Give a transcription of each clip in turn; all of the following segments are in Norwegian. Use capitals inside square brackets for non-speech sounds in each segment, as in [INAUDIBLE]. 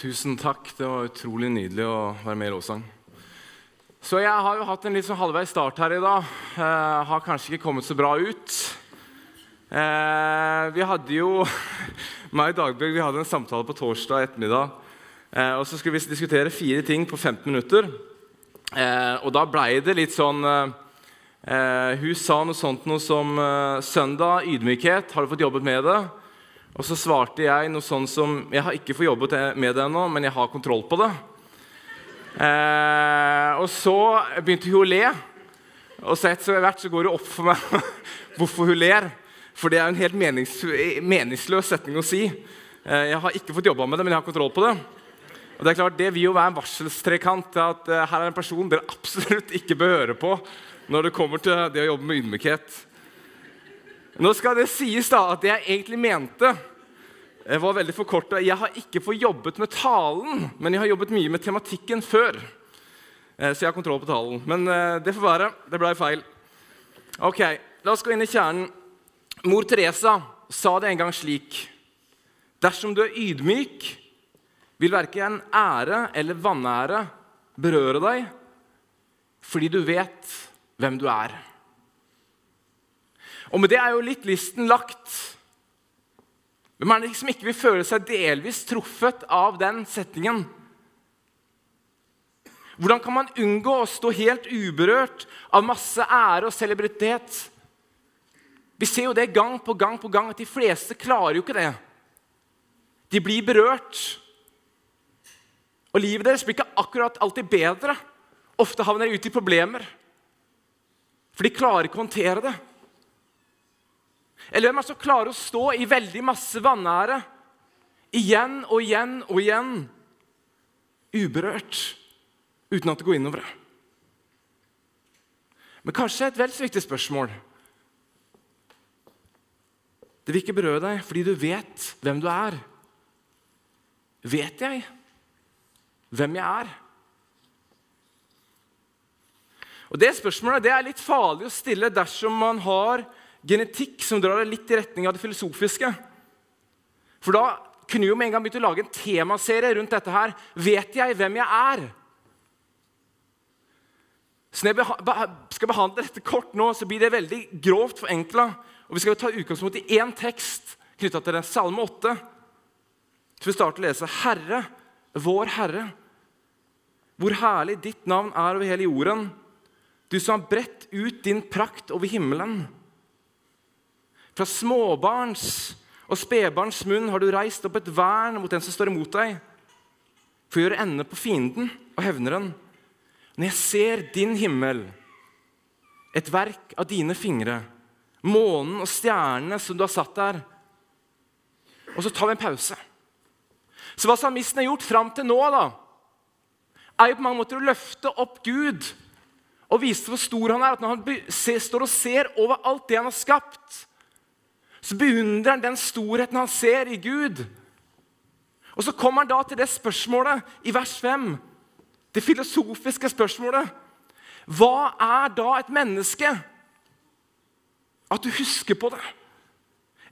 Tusen takk. Det var utrolig nydelig å være med i lovsang. Så jeg har jo hatt en litt sånn halvveis start her i dag. Eh, har kanskje ikke kommet så bra ut. Eh, vi hadde jo [LAUGHS] meg og Dagbjørg vi hadde en samtale på torsdag ettermiddag. Eh, og så skulle vi diskutere fire ting på 15 minutter. Eh, og da blei det litt sånn eh, eh, Hun sa noe sånt noe som 'Søndag, ydmykhet. Har du fått jobbet med det?' Og så svarte jeg noe sånn som 'Jeg har ikke fått jobbet med det ennå, men jeg har kontroll på det'. Eh, og så begynte hun å le. Og så etter hvert så går det opp for meg [LAUGHS] hvorfor hun ler. For det er en helt menings meningsløs setning å si. Eh, jeg har ikke fått jobba med det, men jeg har kontroll på det. Og Det er klart, det vil jo være en varselstrekant til at eh, her er en person dere [LAUGHS] absolutt ikke bør høre på når det kommer til det å jobbe med ydmykhet. Nå skal det sies da at det jeg egentlig mente, eh, var veldig forkorta. Jeg har ikke fått jobbet med talen, men jeg har jobbet mye med tematikken før. Eh, Så jeg har kontroll på talen. Men eh, det får være. Det blei feil. Ok, La oss gå inn i kjernen. Mor Teresa sa det en gang slik Dersom du er ydmyk, vil verken ære eller vanære berøre deg, fordi du vet hvem du er. Og med det er jo litt listen lagt. Hvem er det som ikke vil føle seg delvis truffet av den setningen? Hvordan kan man unngå å stå helt uberørt av masse ære og celebritet? Vi ser jo det gang på gang på gang at de fleste klarer jo ikke det. De blir berørt. Og livet deres blir ikke akkurat alltid bedre. Ofte havner de ute i problemer. For de klarer ikke å håndtere det. Eller hvem er det som klarer å stå i veldig masse vanære igjen og igjen og igjen, uberørt, uten at det går innover det? Men kanskje et vel så viktig spørsmål. Det vil ikke berøre deg fordi du vet hvem du er. Vet jeg hvem jeg er? Og Det spørsmålet det er litt farlig å stille dersom man har genetikk som drar deg litt i retning av det filosofiske. For da kunne vi jo med en gang begynt å lage en temaserie rundt dette her. Vet jeg hvem jeg er? Så når jeg skal behandle dette kort nå, så blir det veldig grovt forenkla. Og vi skal ta utgangspunkt i én tekst knytta til det, Salme 8. Så vi starter å lese Herre, vår Herre, hvor herlig ditt navn er over hele jorden. Du som har bredt ut din prakt over himmelen. Fra småbarns og spedbarns munn har du reist opp et vern mot den som står imot deg, for å gjøre ende på fienden og hevneren. Når jeg ser din himmel, et verk av dine fingre, månen og stjernene som du har satt der Og så tar vi en pause. Så hva salmisten har gjort fram til nå, da, er jo på mange måter å løfte opp Gud og vise hvor stor han er. At når han står og ser over alt det han har skapt, så beundrer han den storheten han ser i Gud. Og så kommer han da til det spørsmålet i vers 5, det filosofiske spørsmålet. Hva er da et menneske? At du husker på det.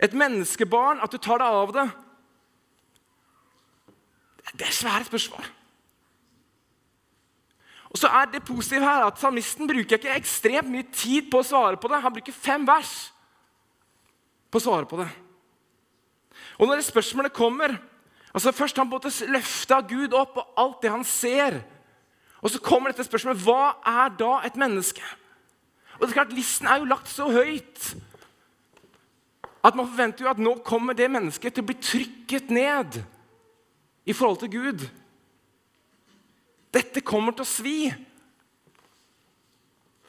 Et menneskebarn, at du tar deg av det. Det er svære spørsmål. Og så er det positive her at Salmisten bruker ikke ekstremt mye tid på å svare på det. Han bruker fem vers på å svare på det. Og når det spørsmålet kommer altså Først han på en måte løfta Gud opp og alt det han ser. Og så kommer dette spørsmålet hva er da et menneske? Og det er klart, Listen er jo lagt så høyt at man forventer jo at nå kommer det mennesket til å bli trykket ned i forhold til Gud. Dette kommer til å svi.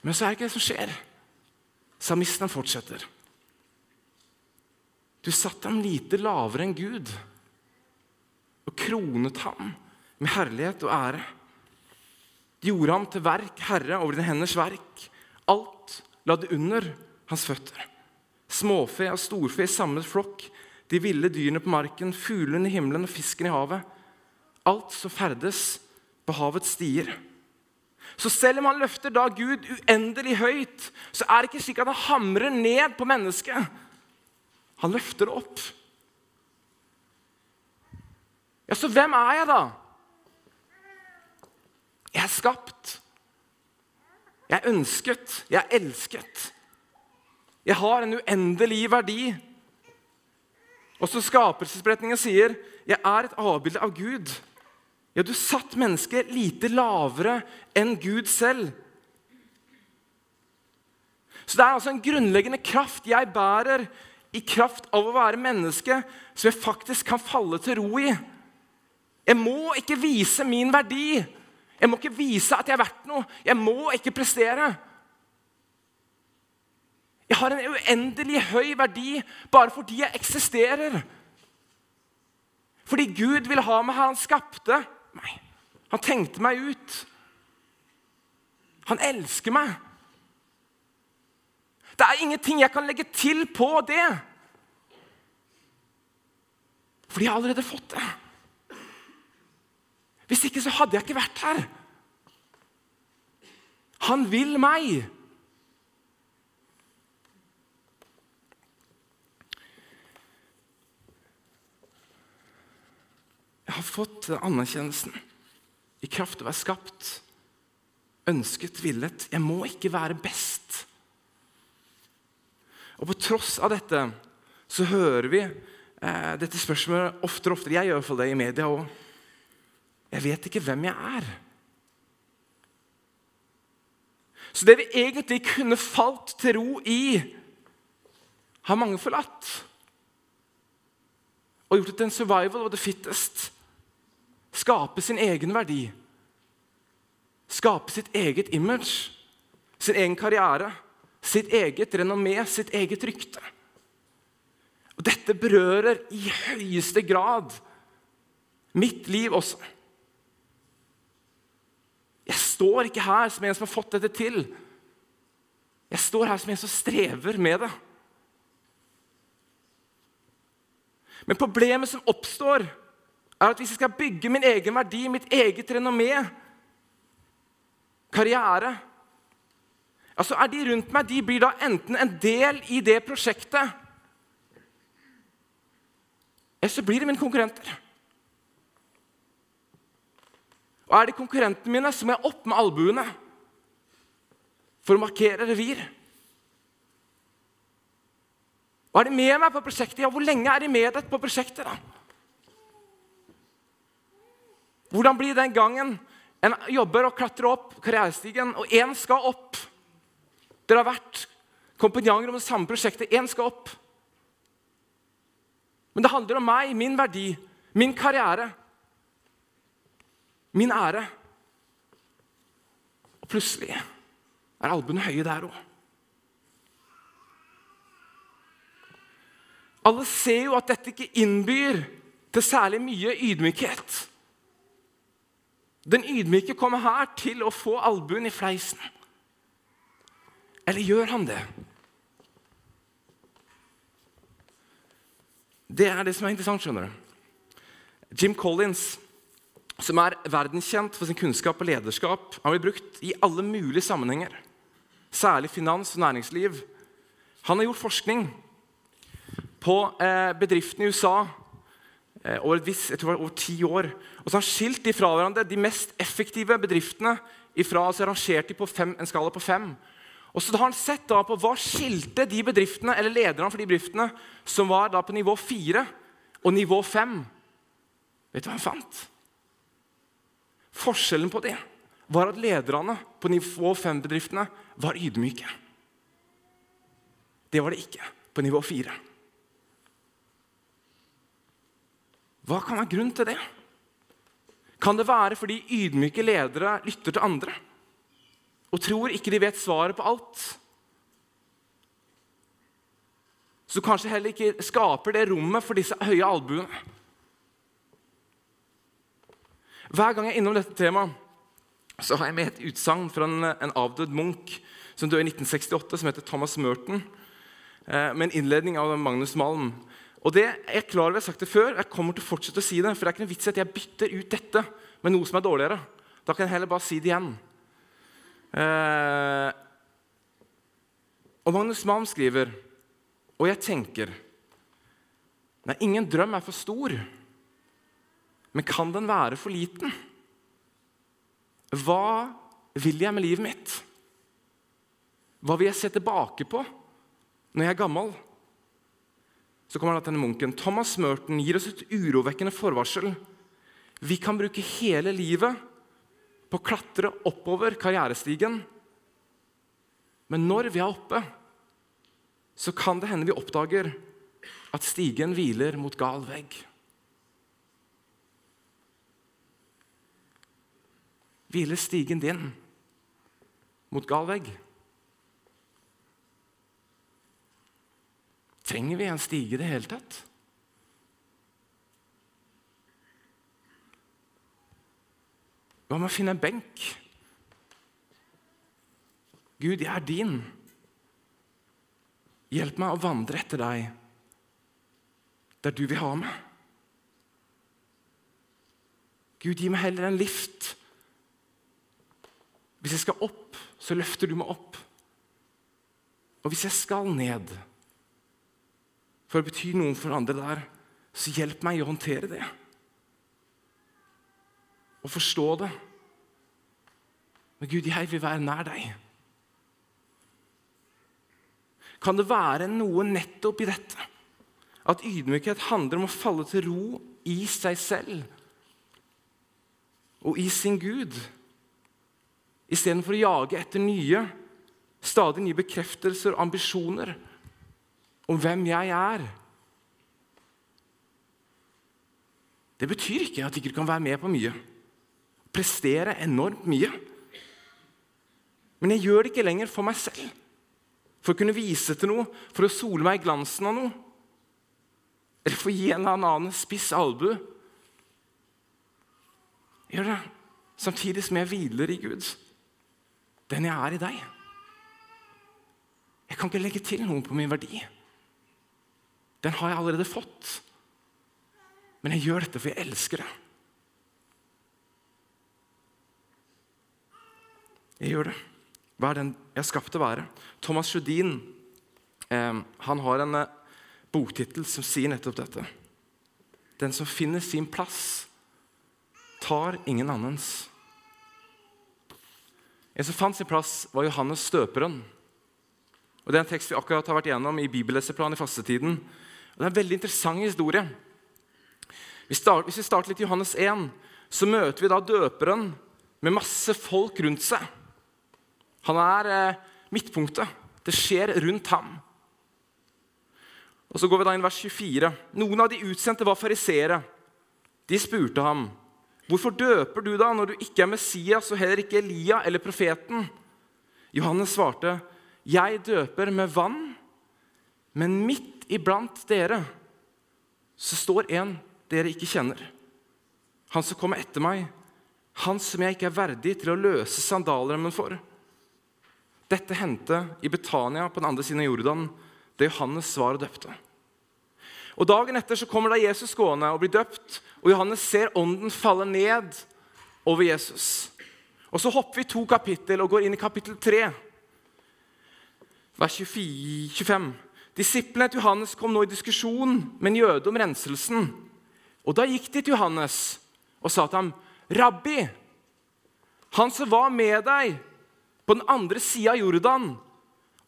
Men så er det ikke det som skjer. Samisten fortsetter. Du satte ham lite lavere enn Gud og kronet ham med herlighet og ære. De gjorde ham til verk, herre over dine henders verk. Alt la det under hans føtter. Småfe og storfe i samme flokk, de ville dyrene på marken, fuglene i himmelen og fisken i havet. Alt som ferdes på havets stier. Så selv om han løfter da Gud uendelig høyt, så er det ikke slik at han hamrer ned på mennesket. Han løfter det opp. Ja, så hvem er jeg, da? Jeg er skapt. Jeg er ønsket. Jeg er elsket. Jeg har en uendelig verdi. Og så skapelsesberetningen sier, 'Jeg er et avbilde av Gud'. Ja, du satt mennesket lite lavere enn Gud selv. Så det er altså en grunnleggende kraft jeg bærer i kraft av å være menneske, som jeg faktisk kan falle til ro i. Jeg må ikke vise min verdi. Jeg må ikke vise at jeg er verdt noe. Jeg må ikke prestere. Jeg har en uendelig høy verdi bare fordi jeg eksisterer. Fordi Gud vil ha meg her han skapte meg. Han tenkte meg ut. Han elsker meg. Det er ingenting jeg kan legge til på det. Fordi jeg har allerede fått det. Hvis ikke så hadde jeg ikke vært her. Han vil meg. Jeg har fått anerkjennelsen i kraft av å være skapt, ønsket, villet. Jeg må ikke være best. Og på tross av dette så hører vi eh, dette spørsmålet oftere og oftere. Jeg gjør iallfall det i media òg. Jeg vet ikke hvem jeg er. Så det vi egentlig kunne falt til ro i, har mange forlatt. Og gjort det til en survival of the fittest. Skape sin egen verdi. Skape sitt eget image, sin egen karriere, sitt eget renommé, sitt eget rykte. Og Dette berører i høyeste grad mitt liv også. Jeg står ikke her som en som har fått dette til. Jeg står her som en som strever med det. Men problemet som oppstår, er at hvis jeg skal bygge min egen verdi, mitt eget renommé, karriere altså er De rundt meg de blir da enten en del i det prosjektet, eller så blir de mine konkurrenter. Og er de konkurrentene mine, så må jeg opp med albuene for å markere revir. Og er de med meg på prosjektet? Ja, hvor lenge er de med deg på prosjektet? da? Hvordan blir den gangen en jobber og klatrer opp karrierestigen, og én skal opp? Dere har vært kompanjonger om det samme prosjektet. Én skal opp. Men det handler om meg, min verdi, min karriere min ære. Og plutselig er albuene høye der òg. Alle ser jo at dette ikke innbyr til særlig mye ydmykhet. Den ydmyke kommer her til å få albuen i fleisen. Eller gjør han det? Det er det som er interessant. skjønner du. Jim Collins som er verdenskjent for sin kunnskap og lederskap. Han blir brukt i alle mulige sammenhenger, særlig finans og næringsliv. Han har gjort forskning på eh, bedriftene i USA eh, over, vis, over ti år. Og så har han skilt de fra hverandre de mest effektive bedriftene ifra, altså rangert de på fem, en skala på fem. Og så har han sett da på hva skilte de bedriftene, eller lederne for de bedriftene som var da på nivå 4 og nivå 5. Vet du hva han fant? Forskjellen på det var at lederne på nivå 5-bedriftene var ydmyke. Det var det ikke på nivå 4. Hva kan være grunnen til det? Kan det være fordi ydmyke ledere lytter til andre og tror ikke de vet svaret på alt? Så kanskje heller ikke skaper det rommet for disse høye albuene. Hver gang jeg er innom dette temaet, så har jeg med et utsagn fra en, en, avdød munk som døde i 1968, som heter Thomas Merton, eh, med en innledning av Magnus Malm. Og det er klar over, jeg har sagt det før, jeg kommer til å fortsette å si det. For det er ikke noe vits i at jeg bytter ut dette med noe som er dårligere. Da kan jeg heller bare si det igjen. Eh, og Magnus Malm skriver, og jeg tenker Nei, ingen drøm er for stor. men kan den være for liten? Hva vil jeg med livet mitt? Hva vil jeg se tilbake på når jeg er gammel? Så kommer denne munken. Thomas Merton gir oss et urovekkende forvarsel. Vi kan bruke hele livet på å klatre oppover karrierestigen. Men når vi er oppe, så kan det hende vi oppdager at stigen hviler mot gal vegg. Hviler stigen din mot gal vegg? Trenger vi en stige i det hele tatt? Hva med å finne en benk? Gud, jeg er din. Hjelp meg å vandre etter deg der du vil ha meg. Gud, gi meg heller en lift. Hvis jeg skal opp, så løfter du meg opp. Og hvis jeg skal ned, for det betyr noe for andre der, så hjelp meg å håndtere det. Og forstå det. Men Gud, jeg vil være nær deg. Kan det være noe nettopp i dette? At ydmykhet handler om å falle til ro i seg selv og i sin Gud, istedenfor å jage etter nye, stadig nye bekreftelser og ambisjoner om hvem jeg er. Det betyr ikke at ikke kan være med på mye, prestere enormt mye. Men jeg gjør det ikke lenger for meg selv, for å kunne vise til noe, for å sole meg i glansen av noe. Eller for å gi en eller annen spiss albue. Gjør det samtidig som jeg hviler i Gud, den jeg er i deg. Jeg kan ikke legge til noe på min verdi. Den har jeg allerede fått. Men jeg gjør dette for jeg elsker det. Jeg gjør det. Hva er den jeg er skapt til å være? Thomas Sjødin eh, han har en eh, boktittel som sier nettopp dette. Den som finner sin plass, tar ingen annens. En som fant sin plass, var Johannes støperen. Og Det er en tekst vi akkurat har vært igjennom i bibelleseplanen i fastetiden. Og Det er en veldig interessant historie. Hvis vi starter litt i Johannes 1, så møter vi da døperen med masse folk rundt seg. Han er eh, midtpunktet. Det skjer rundt ham. Og Så går vi da inn vers 24. Noen av de utsendte var fariseere. De spurte ham, 'Hvorfor døper du da når du ikke er Messias og heller ikke Elia eller profeten?' Johannes svarte, 'Jeg døper med vann, men midt iblant dere så står en dere ikke kjenner.' Han som kommer etter meg, han som jeg ikke er verdig til å løse sandalremmen for. Dette hendte i Betania på den andre siden av Jordan det Johannes svar og døpte. Og Dagen etter så kommer da Jesus gående og blir døpt, og Johannes ser ånden falle ned over Jesus. Og Så hopper vi to kapittel og går inn i kapittel 3, vers 24, 25. Disiplene til Johannes kom nå i diskusjon med en jøde om renselsen. Og Da gikk de til Johannes og sa til ham, 'Rabbi, han som var med deg på den andre sida av Jordan'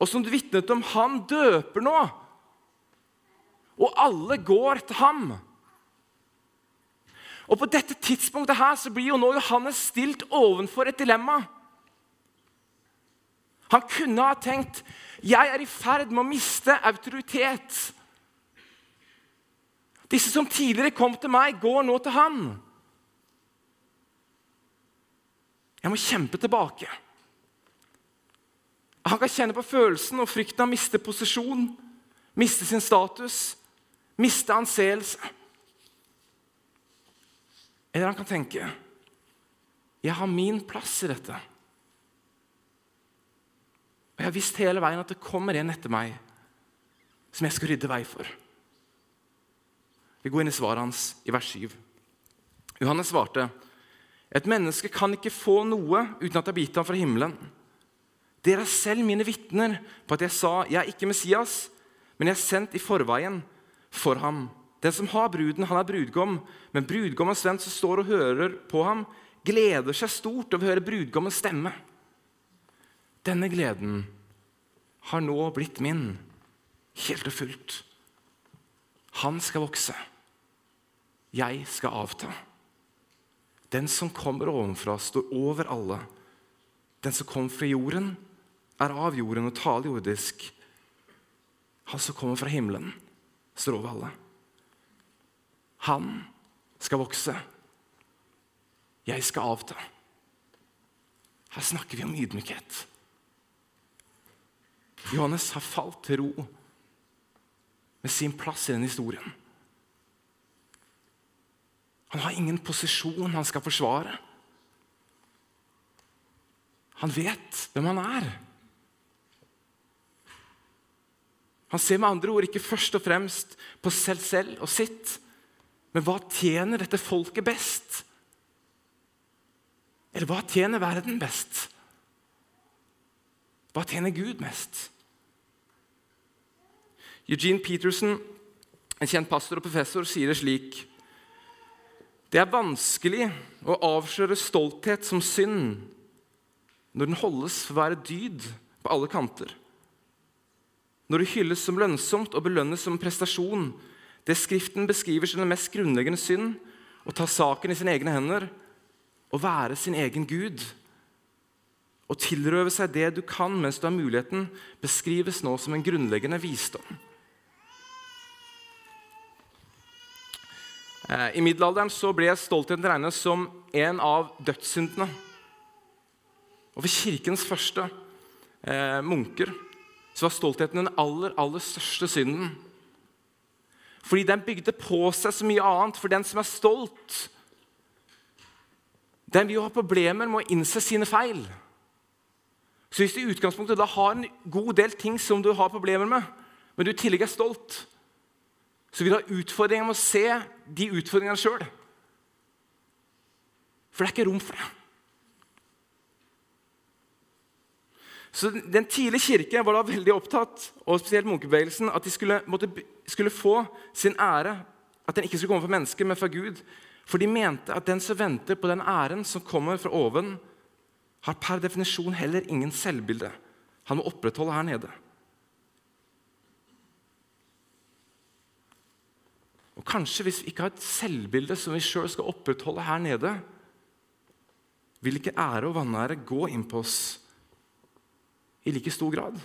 og som vitnet om, han døper nå. Og alle går til ham. Og På dette tidspunktet her så blir jo nå Johannes stilt ovenfor et dilemma. Han kunne ha tenkt jeg er i ferd med å miste autoritet. Disse som tidligere kom til meg, går nå til han. Jeg må kjempe tilbake. Han kan kjenne på følelsen og frykten av å miste posisjon, miste sin status, miste anseelse. Eller han kan tenke jeg har min plass i dette. Og jeg har visst hele veien at det kommer en etter meg som jeg skal rydde vei for. Vi går inn i svaret hans i vers 7. Johannes svarte, 'Et menneske kan ikke få noe uten at det er gitt ham fra himmelen.' Dere er selv mine vitner på at jeg sa, 'Jeg er ikke Messias, men jeg er sendt i forveien for ham.' Den som har bruden, han er brudgom, men brudgommens venn som står og hører på ham, gleder seg stort over å høre brudgommens stemme. Denne gleden har nå blitt min, helt og fullt. Han skal vokse. Jeg skal avta. Den som kommer ovenfra, står over alle. Den som kom fra jorden, er av jorden og taler jordisk. Han som kommer fra himmelen, står over alle. Han skal vokse. Jeg skal avta. Her snakker vi om ydmykhet. Johannes har falt til ro med sin plass i den historien. Han har ingen posisjon han skal forsvare. Han vet hvem han er. Han ser med andre ord ikke først og fremst på selv selv og sitt, men hva tjener dette folket best? Eller hva tjener verden best? Hva tjener Gud mest? Eugene Peterson, en kjent pastor og professor, sier det slik Det er vanskelig å avsløre stolthet som synd når den holdes for å være dyd på alle kanter. Når det hylles som lønnsomt og belønnes som prestasjon, det Skriften beskriver som den mest grunnleggende synd, å ta saken i sine egne hender, å være sin egen gud. Å tilrøve seg det du kan mens du har muligheten, beskrives nå som en grunnleggende visdom. Eh, I middelalderen så ble stoltheten regnet som en av dødssyndene. Og For kirkens første eh, munker så var stoltheten den aller, aller største synden. Fordi den bygde på seg så mye annet. For den som er stolt, den vil jo ha problemer med å innse sine feil. Så hvis du i utgangspunktet da har en god del ting som du har problemer med, men du i tillegg er stolt, så vil du ha utfordringer med å se de utfordringene sjøl. For det er ikke rom for det. Så Den tidlige kirke var da veldig opptatt og spesielt munkebevegelsen, at de skulle, måtte, skulle, få sin ære. At den ikke skulle komme fra mennesker, men fra Gud. For de mente at den som venter på den æren som kommer fra oven, har per definisjon heller ingen selvbilde. Han må opprettholde her nede. Og Kanskje hvis vi ikke har et selvbilde som vi sjøl skal opprettholde her nede, vil ikke ære og vanære gå inn på oss i like stor grad.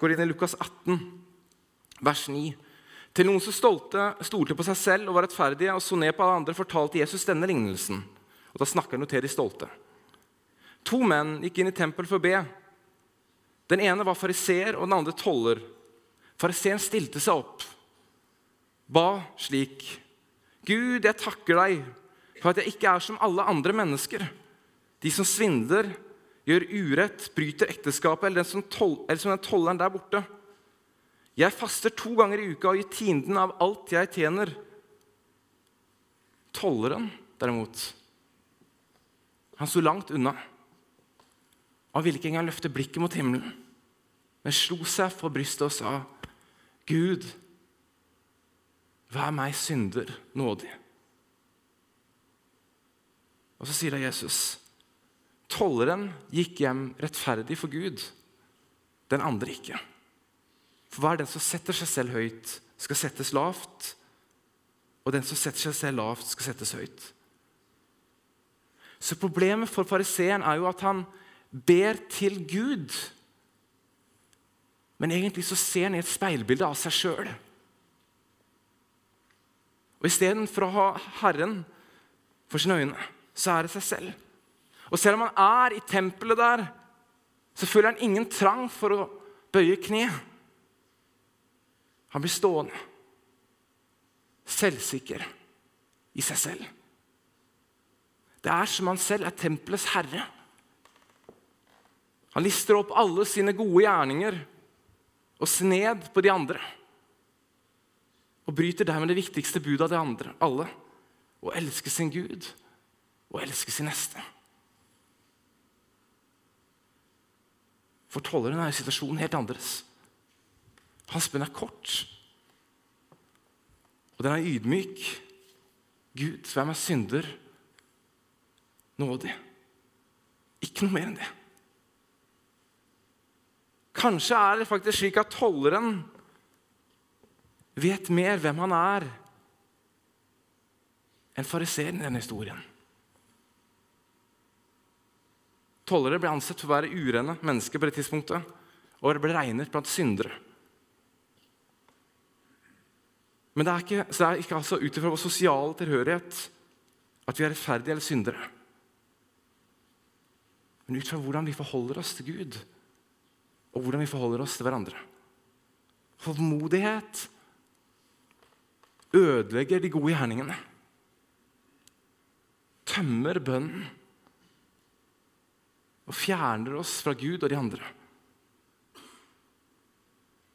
Går inn i Lukas 18, vers 9. Til noen som stolte, stolte på seg selv og var rettferdige og så ned på alle andre, fortalte Jesus denne lignelsen. Og Da snakker han til de stolte. To menn gikk inn i tempelet for å be. Den ene var fariseer, og den andre toller. Fariseeren stilte seg opp, ba slik.: Gud, jeg takker deg for at jeg ikke er som alle andre mennesker, de som svindler gjør urett, bryter ekteskapet, eller, som, tol eller som den tolleren der borte. Jeg faster to ganger i uka og gir tienden av alt jeg tjener. Tolleren, derimot, han sto langt unna. Han ville ikke engang løfte blikket mot himmelen, men slo seg for brystet og sa, 'Gud, vær meg synder nådig.' Og så sier da Jesus, Tolleren gikk hjem rettferdig for Gud, den andre ikke. For hva er den som setter seg selv høyt, skal settes lavt. Og den som setter seg selv lavt, skal settes høyt. Så Problemet for fariseeren er jo at han ber til Gud. Men egentlig så ser han i et speilbilde av seg sjøl. Og Istedenfor å ha Herren for sine øyne, så er det seg selv. Og selv om han er i tempelet der, så føler han ingen trang for å bøye kne. Han blir stående, selvsikker i seg selv. Det er som han selv er tempelets herre. Han lister opp alle sine gode gjerninger og ser ned på de andre. Og bryter dermed det viktigste budet av de andre, alle. Å elske sin Gud og elske sin neste. For tolleren er situasjonen helt annerledes. Hans bønn er kort. Og den er ydmyk. Gud, hvem er synder? Nådig. Ikke noe mer enn det. Kanskje er det faktisk slik at tolleren vet mer hvem han er, enn fariseeren i denne historien. Tollere ble ansett for å være urene mennesker på det tidspunktet, og det ble regnet blant syndere. Men det er ikke, så det er ikke altså ut ifra vår sosiale tilhørighet at vi er rettferdige eller syndere. Men ut fra hvordan vi forholder oss til Gud, og hvordan vi forholder oss til hverandre. Formodighet ødelegger de gode gjerningene. Tømmer bønnen og fjerner oss fra Gud og de andre.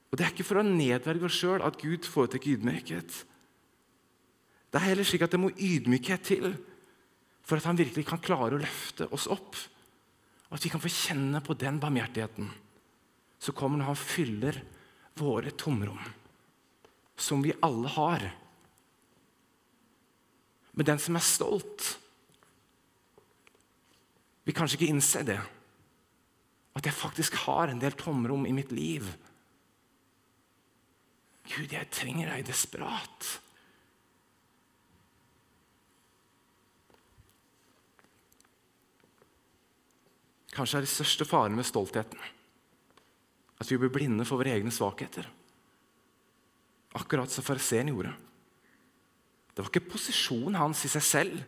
Og Det er ikke for å nedverge oss sjøl at Gud foretrekker ydmykhet. Det er heller slik at det må ydmykhet til for at han virkelig kan klare å løfte oss opp. Og at vi kan få kjenne på den barmhjertigheten som kommer når han fyller våre tomrom, som vi alle har. Men den som er stolt, vil kanskje ikke innse det. At jeg faktisk har en del tomrom i mitt liv. Gud, jeg trenger deg desperat. Kanskje er det største faren med stoltheten at vi blir blinde for våre egne svakheter. Akkurat som fariseeren gjorde. Det var ikke posisjonen hans i seg selv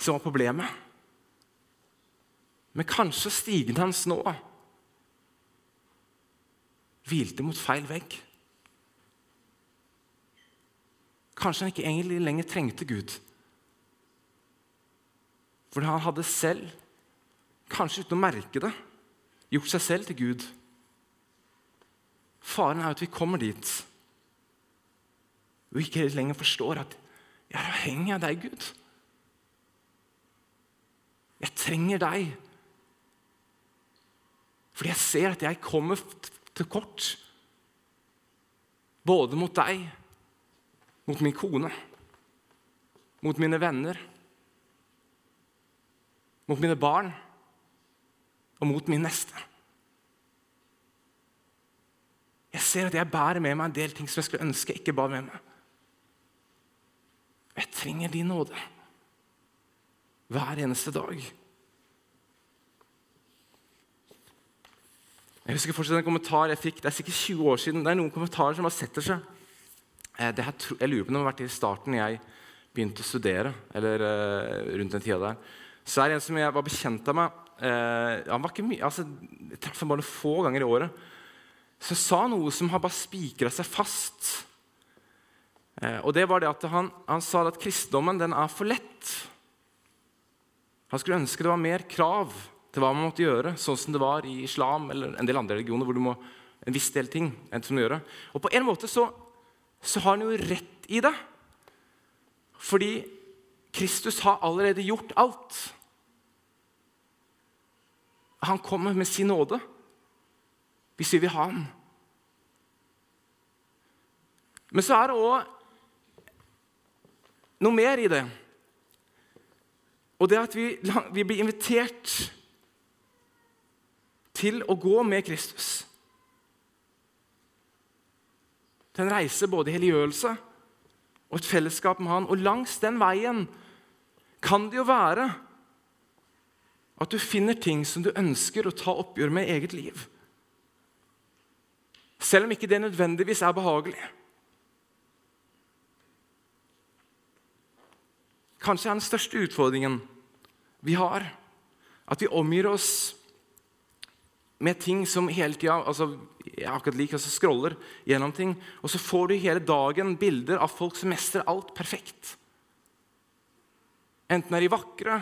som var problemet. Men kanskje stigen hans nå hvilte mot feil vegg. Kanskje han ikke egentlig lenger trengte Gud. For han hadde selv, kanskje uten å merke det, gjort seg selv til Gud. Faren er at vi kommer dit og ikke lenger forstår at jeg er avhengig av deg, Gud. Jeg trenger deg. Fordi jeg ser at jeg kommer til kort. Både mot deg, mot min kone, mot mine venner, mot mine barn og mot min neste. Jeg ser at jeg bærer med meg en del ting som jeg skulle ønske ikke bar med meg. Jeg trenger din nåde hver eneste dag. Jeg husker fortsatt en kommentar jeg fikk, Det er sikkert 20 år siden. Det er noen kommentarer som bare setter seg. Eh, her, jeg lurer på om det har vært i starten jeg begynte å studere. eller uh, rundt den tida der. Så er det en som jeg var bekjent av meg. Uh, han var ikke mye, altså, Jeg traff ham bare noen få ganger i året som sa noe som har bare spikra seg fast. Uh, og det var det at han, han, sa at kristendommen den er for lett. Han skulle ønske det var mer krav til hva man måtte gjøre, sånn som det var i islam eller en del andre religioner. hvor du må en viss del ting som gjøre. Og på en måte så, så har han jo rett i det. Fordi Kristus har allerede gjort alt. Han kommer med sin nåde hvis vi vil ha ham. Men så er det òg noe mer i det. Og det at vi, vi, blir invitert til å gå med Kristus. Til en reise både i helliggjørelse og et fellesskap med Han. Og langs den veien kan det jo være at du finner ting som du ønsker å ta oppgjør med i eget liv. Selv om ikke det nødvendigvis er behagelig. Kanskje er den største utfordringen vi har, at vi omgir oss med ting som hele tida altså, Jeg akkurat liker altså scroller gjennom ting, og så får du hele dagen bilder av folk som mestrer alt perfekt. Enten er de vakre,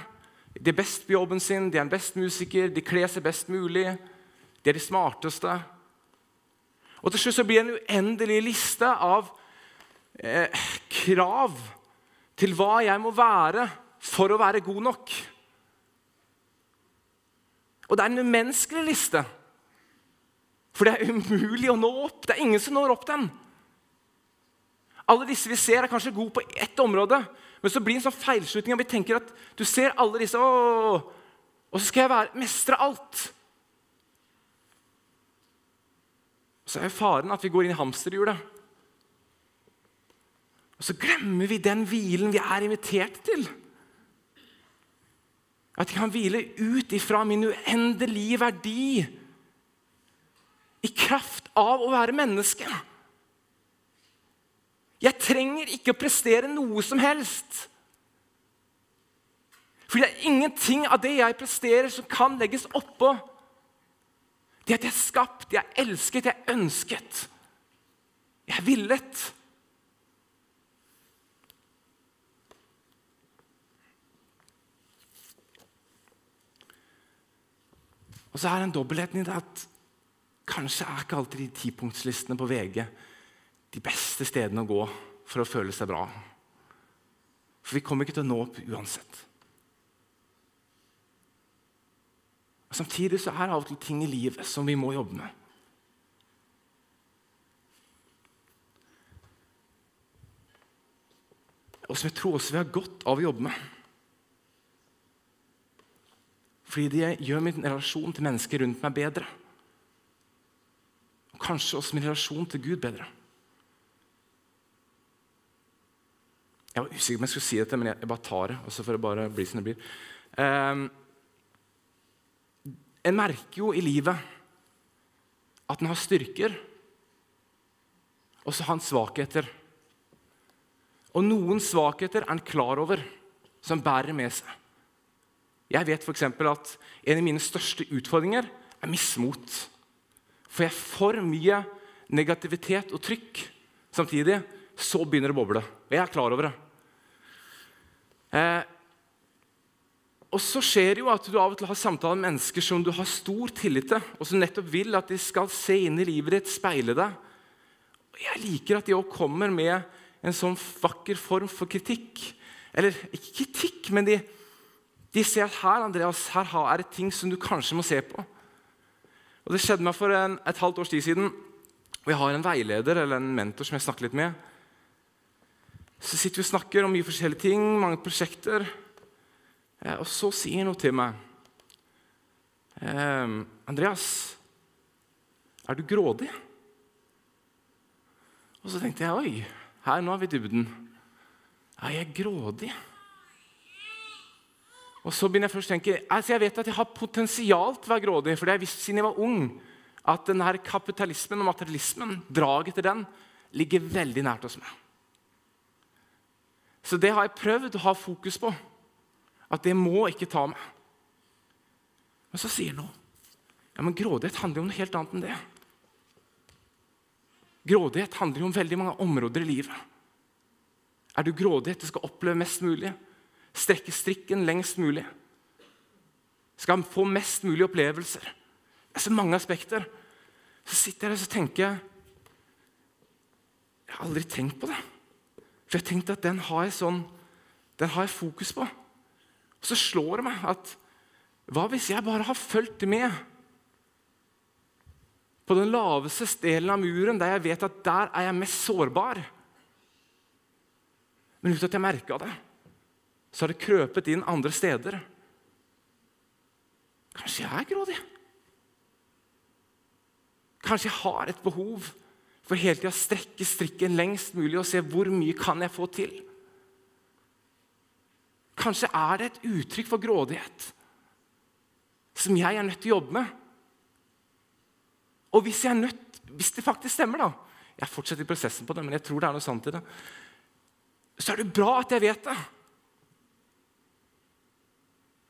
de er best på jobben sin, de er en best musiker, de kler seg best mulig, de er de smarteste. Og til slutt så blir det en uendelig liste av eh, krav til hva jeg må være for å være god nok. Og det er en umenneskelig liste. For det er umulig å nå opp. Det er ingen som når opp den. Alle disse vi ser, er kanskje gode på ett område, men så blir det en sånn feilslutning. Vi tenker at du ser alle disse, å, og så skal jeg være, mestre alt. Så er faren at vi går inn i hamsterhjulet. Og så glemmer vi den hvilen vi er invitert til. At jeg kan hvile ut ifra min uendelige verdi i kraft av å være menneske. Jeg trenger ikke å prestere noe som helst. For det er ingenting av det jeg presterer, som kan legges oppå det at jeg er skapt, jeg er elsket, jeg er ønsket. Jeg er villet. Og så er den en dobbeltheten i det at kanskje er ikke alltid de tipunktslistene på VG de beste stedene å gå for å føle seg bra. For vi kommer ikke til å nå opp uansett. Og Samtidig så er det av og til ting i livet som vi må jobbe med. Og som jeg tror også vi har godt av å jobbe med. Fordi det gjør min relasjon til mennesker rundt meg bedre. Og kanskje også min relasjon til Gud bedre. Jeg var usikker på om jeg skulle si dette, men jeg, bare tar det. og så får det bare bli som det blir. Um, en merker jo i livet at en har styrker, og så har en svakheter. Og noen svakheter er en klar over, som bærer med seg. Jeg vet f.eks. at en av mine største utfordringer er mismot. For jeg får mye negativitet og trykk samtidig, så begynner det å boble. Og jeg er klar over det. Eh, og så skjer det jo at du av og til har samtaler med mennesker som du har stor tillit til, og som nettopp vil at de skal se inn i livet ditt, speile deg. Og jeg liker at de òg kommer med en sånn vakker form for kritikk. Eller ikke kritikk, men de, de ser at her Andreas, her er det ting som du kanskje må se på. Og Det skjedde meg for en, et halvt års tid siden. og Jeg har en veileder eller en mentor som jeg snakker litt med. Så sitter vi og snakker om mye forskjellige ting, mange prosjekter. Eh, og så sier han noe til meg. Eh, 'Andreas, er du grådig?' Og så tenkte jeg oi, her nå er vi i dybden. Er jeg grådig? Og så begynner Jeg først å tenke, altså jeg vet at jeg har potensial til å være grådig. For det har jeg visst siden jeg var ung. At denne kapitalismen og materialismen, draget til den, ligger veldig nært hos meg. Så det har jeg prøvd å ha fokus på. At det må ikke ta meg. Men så sier noe. Ja, men Grådighet handler jo om noe helt annet enn det. Grådighet handler jo om veldig mange områder i livet. Er du grådig etter skal oppleve mest mulig? Strekke strikken lengst mulig? Skal få mest mulig opplevelser? Det er så mange aspekter. Så sitter jeg der og tenker jeg Jeg har aldri tenkt på det. For jeg tenkte at den har jeg, sånn, den har jeg fokus på. Og så slår det meg at hva hvis jeg bare har fulgt med på den laveste delen av muren, der jeg vet at der er jeg mest sårbar? Men uten at jeg merka det, så har det krøpet inn andre steder. Kanskje jeg er grådig? Kanskje jeg har et behov for hele tida strekke strikken lengst mulig og se hvor mye kan jeg få til. Kanskje er det et uttrykk for grådighet som jeg er nødt til å jobbe med. Og hvis, nødt, hvis det faktisk stemmer, da Jeg fortsetter prosessen på det, men jeg tror det er noe sant i det. Så er det bra at jeg vet det.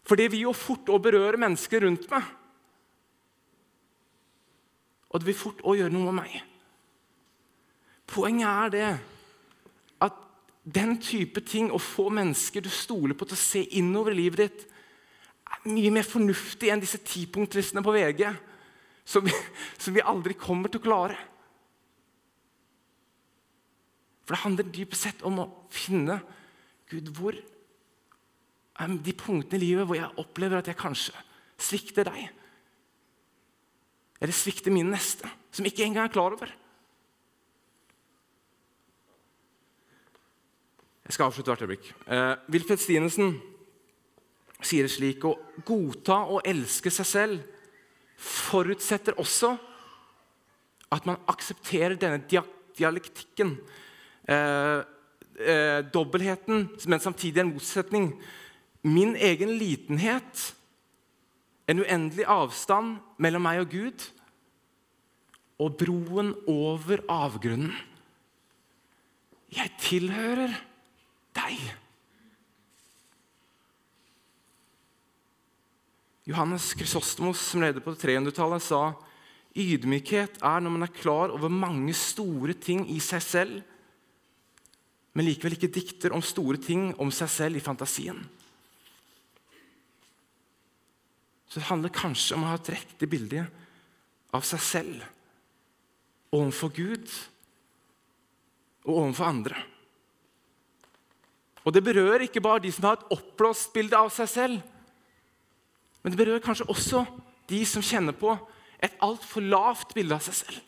For det vil jo fort å berøre mennesker rundt meg. Og det vil fort å gjøre noe med meg. Poenget er det at den type ting, å få mennesker du stoler på til å se innover i livet ditt, er mye mer fornuftig enn disse tipunktlistene på VG, som vi, som vi aldri kommer til å klare. For det handler dypest sett om å finne Gud, hvor de punktene i livet hvor jeg opplever at jeg kanskje svikter deg? Eller svikter min neste, som ikke engang er klar over. Jeg skal avslutte hvert øyeblikk. Eh, Wilfred Stinesen sier det slik å godta og elske seg selv forutsetter også at man aksepterer denne dialektikken, eh, eh, dobbeltheten, men samtidig en motsetning. Min egen litenhet, en uendelig avstand mellom meg og Gud, og broen over avgrunnen. Jeg tilhører deg. Johannes Krysostomos, som levde på 300-tallet, sa ydmykhet er når man er klar over mange store ting i seg selv, men likevel ikke dikter om store ting om seg selv i fantasien. Så det handler kanskje om å ha et riktig bilde av seg selv overfor Gud og overfor andre. Og Det berører ikke bare de som har et oppblåst bilde av seg selv, men det berører kanskje også de som kjenner på et altfor lavt bilde av seg selv.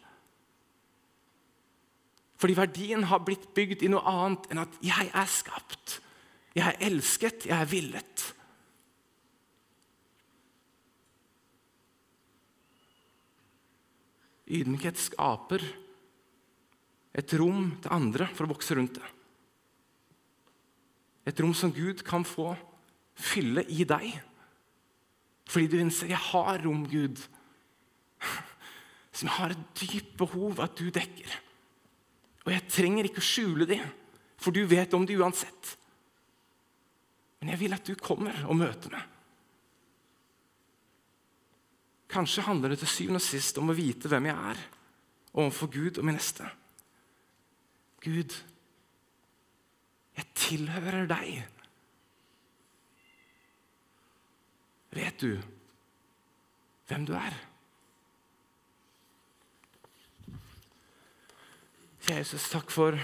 Fordi verdien har blitt bygd i noe annet enn at 'jeg er skapt', 'jeg er elsket', 'jeg er villet'. Ydmykhet skaper et rom til andre for å vokse rundt det. Et rom som Gud kan få fylle i deg. Fordi du innser 'jeg har rom, Gud', som jeg har et dypt behov at du dekker. Og jeg trenger ikke å skjule det, for du vet om det uansett. Men jeg vil at du kommer og møter meg. Kanskje handler det til syvende og sist om å vite hvem jeg er overfor Gud og min neste. Gud, jeg tilhører deg. Vet du hvem du er? Jesus, takk for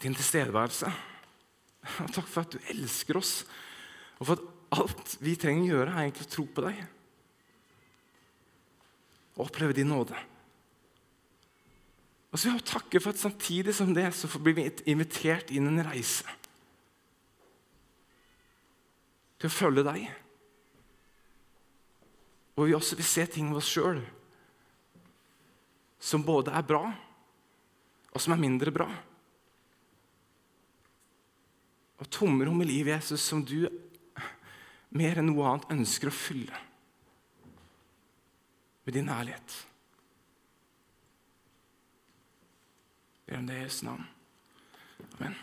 din tilstedeværelse. Takk for at du elsker oss, og for at alt vi trenger å gjøre, er egentlig å tro på deg. Og oppleve din nåde. Og så vil jeg takke for at samtidig som det så blir vi invitert inn en reise til å følge deg. Og vi også vil se ting ved oss sjøl som både er bra, og som er mindre bra. Og tomrom i livet, Jesus, som du mer enn noe annet ønsker å fylle med din ærlighet. Ber om det i Jesu navn. Amen.